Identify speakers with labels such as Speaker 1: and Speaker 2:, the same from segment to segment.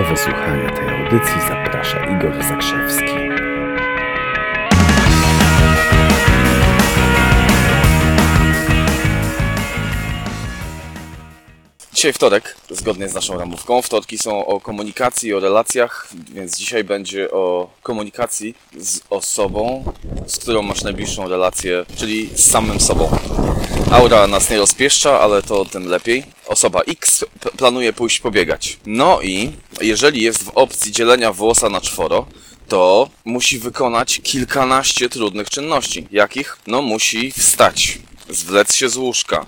Speaker 1: Do wysłuchania tej audycji zaprasza Igor Zakrzewski.
Speaker 2: Dzisiaj wtorek, zgodnie z naszą ramówką. Wtorki są o komunikacji, o relacjach, więc dzisiaj będzie o komunikacji z osobą, z którą masz najbliższą relację, czyli z samym sobą. Aura nas nie rozpieszcza, ale to tym lepiej. Osoba X planuje pójść pobiegać. No i jeżeli jest w opcji dzielenia włosa na czworo, to musi wykonać kilkanaście trudnych czynności. Jakich? No musi wstać, zwlec się z łóżka,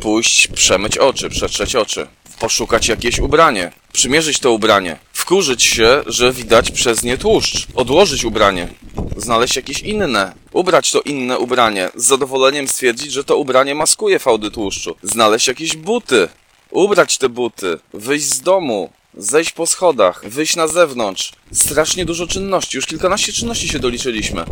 Speaker 2: pójść, przemyć oczy, przetrzeć oczy, poszukać jakieś ubranie, przymierzyć to ubranie, wkurzyć się, że widać przez nie tłuszcz, odłożyć ubranie, znaleźć jakieś inne, ubrać to inne ubranie, z zadowoleniem stwierdzić, że to ubranie maskuje fałdy tłuszczu, znaleźć jakieś buty, ubrać te buty, wyjść z domu, zejść po schodach, wyjść na zewnątrz. Strasznie dużo czynności, już kilkanaście czynności się doliczyliśmy.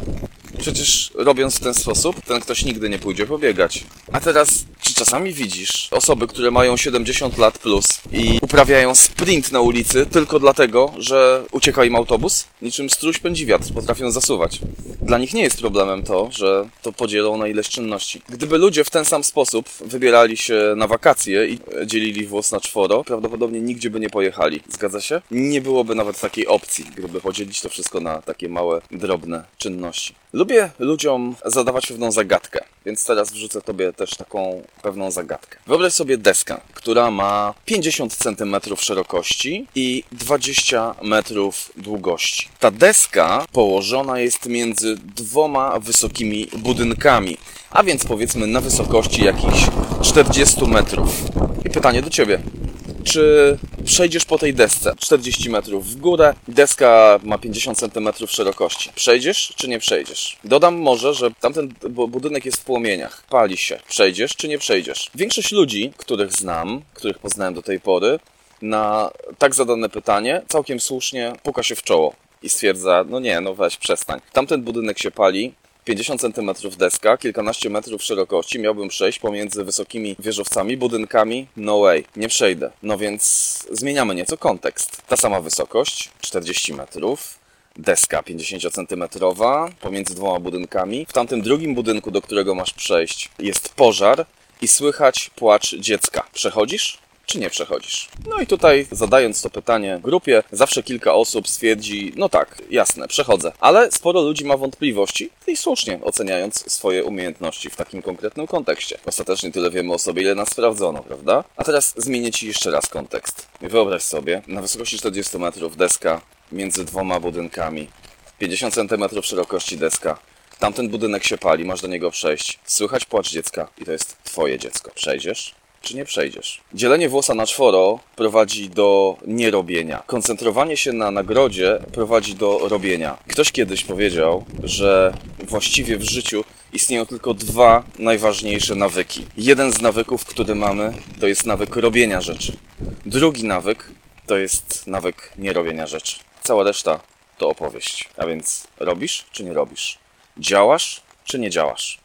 Speaker 2: Przecież robiąc w ten sposób, ten ktoś nigdy nie pójdzie pobiegać. A teraz, czasami widzisz osoby, które mają 70 lat plus i uprawiają sprint na ulicy tylko dlatego, że ucieka im autobus? Niczym struś pędzi wiatr, potrafią zasuwać. Dla nich nie jest problemem to, że to podzielą na ileś czynności. Gdyby ludzie w ten sam sposób wybierali się na wakacje i dzielili włos na czworo, prawdopodobnie nigdzie by nie pojechali. Zgadza się? Nie byłoby nawet takiej opcji, gdyby podzielić to wszystko na takie małe, drobne czynności. Lubię ludziom zadawać pewną zagadkę, więc teraz wrzucę Tobie też taką pewną zagadkę. Wyobraź sobie deskę, która ma 50 cm szerokości i 20 metrów długości. Ta deska położona jest między dwoma wysokimi budynkami, a więc powiedzmy na wysokości jakichś 40 metrów. I pytanie do Ciebie czy przejdziesz po tej desce 40 metrów w górę, deska ma 50 cm szerokości. Przejdziesz czy nie przejdziesz? Dodam może, że tamten bu- budynek jest w płomieniach, pali się. Przejdziesz czy nie przejdziesz? Większość ludzi, których znam, których poznałem do tej pory, na tak zadane pytanie całkiem słusznie puka się w czoło i stwierdza, no nie, no weź przestań. Tamten budynek się pali, 50 cm deska, kilkanaście metrów szerokości, miałbym przejść pomiędzy wysokimi wieżowcami, budynkami, no way, nie przejdę. No więc zmieniamy nieco kontekst. Ta sama wysokość, 40 metrów, deska 50 cm pomiędzy dwoma budynkami. W tamtym drugim budynku, do którego masz przejść, jest pożar i słychać płacz dziecka. Przechodzisz? Czy nie przechodzisz? No i tutaj, zadając to pytanie grupie, zawsze kilka osób stwierdzi: No tak, jasne, przechodzę. Ale sporo ludzi ma wątpliwości i słusznie oceniając swoje umiejętności w takim konkretnym kontekście. Ostatecznie tyle wiemy o sobie, ile nas sprawdzono, prawda? A teraz zmienię Ci jeszcze raz kontekst. Wyobraź sobie, na wysokości 40 metrów deska między dwoma budynkami, 50 cm szerokości deska. Tamten budynek się pali, masz do niego przejść. Słychać płacz dziecka i to jest Twoje dziecko. Przejdziesz? Czy nie przejdziesz. Dzielenie włosa na czworo prowadzi do nierobienia. Koncentrowanie się na nagrodzie prowadzi do robienia. Ktoś kiedyś powiedział, że właściwie w życiu istnieją tylko dwa najważniejsze nawyki. Jeden z nawyków, który mamy, to jest nawyk robienia rzeczy. Drugi nawyk to jest nawyk nierobienia rzeczy. Cała reszta to opowieść. A więc robisz czy nie robisz? Działasz czy nie działasz?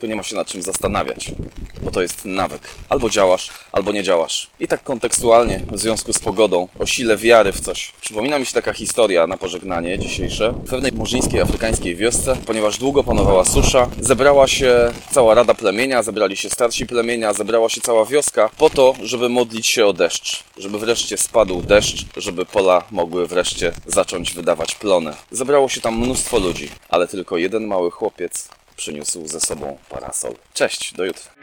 Speaker 2: Tu nie ma się nad czym zastanawiać, bo to jest nawyk. Albo działasz, albo nie działasz. I tak kontekstualnie, w związku z pogodą, o sile wiary w coś. Przypomina mi się taka historia na pożegnanie dzisiejsze. W pewnej murzyńskiej afrykańskiej wiosce, ponieważ długo panowała susza, zebrała się cała rada plemienia, zebrali się starsi plemienia, zebrała się cała wioska po to, żeby modlić się o deszcz. Żeby wreszcie spadł deszcz, żeby pola mogły wreszcie zacząć wydawać plony. Zebrało się tam mnóstwo ludzi, ale tylko jeden mały chłopiec przyniósł ze sobą parasol. Cześć, do jutra.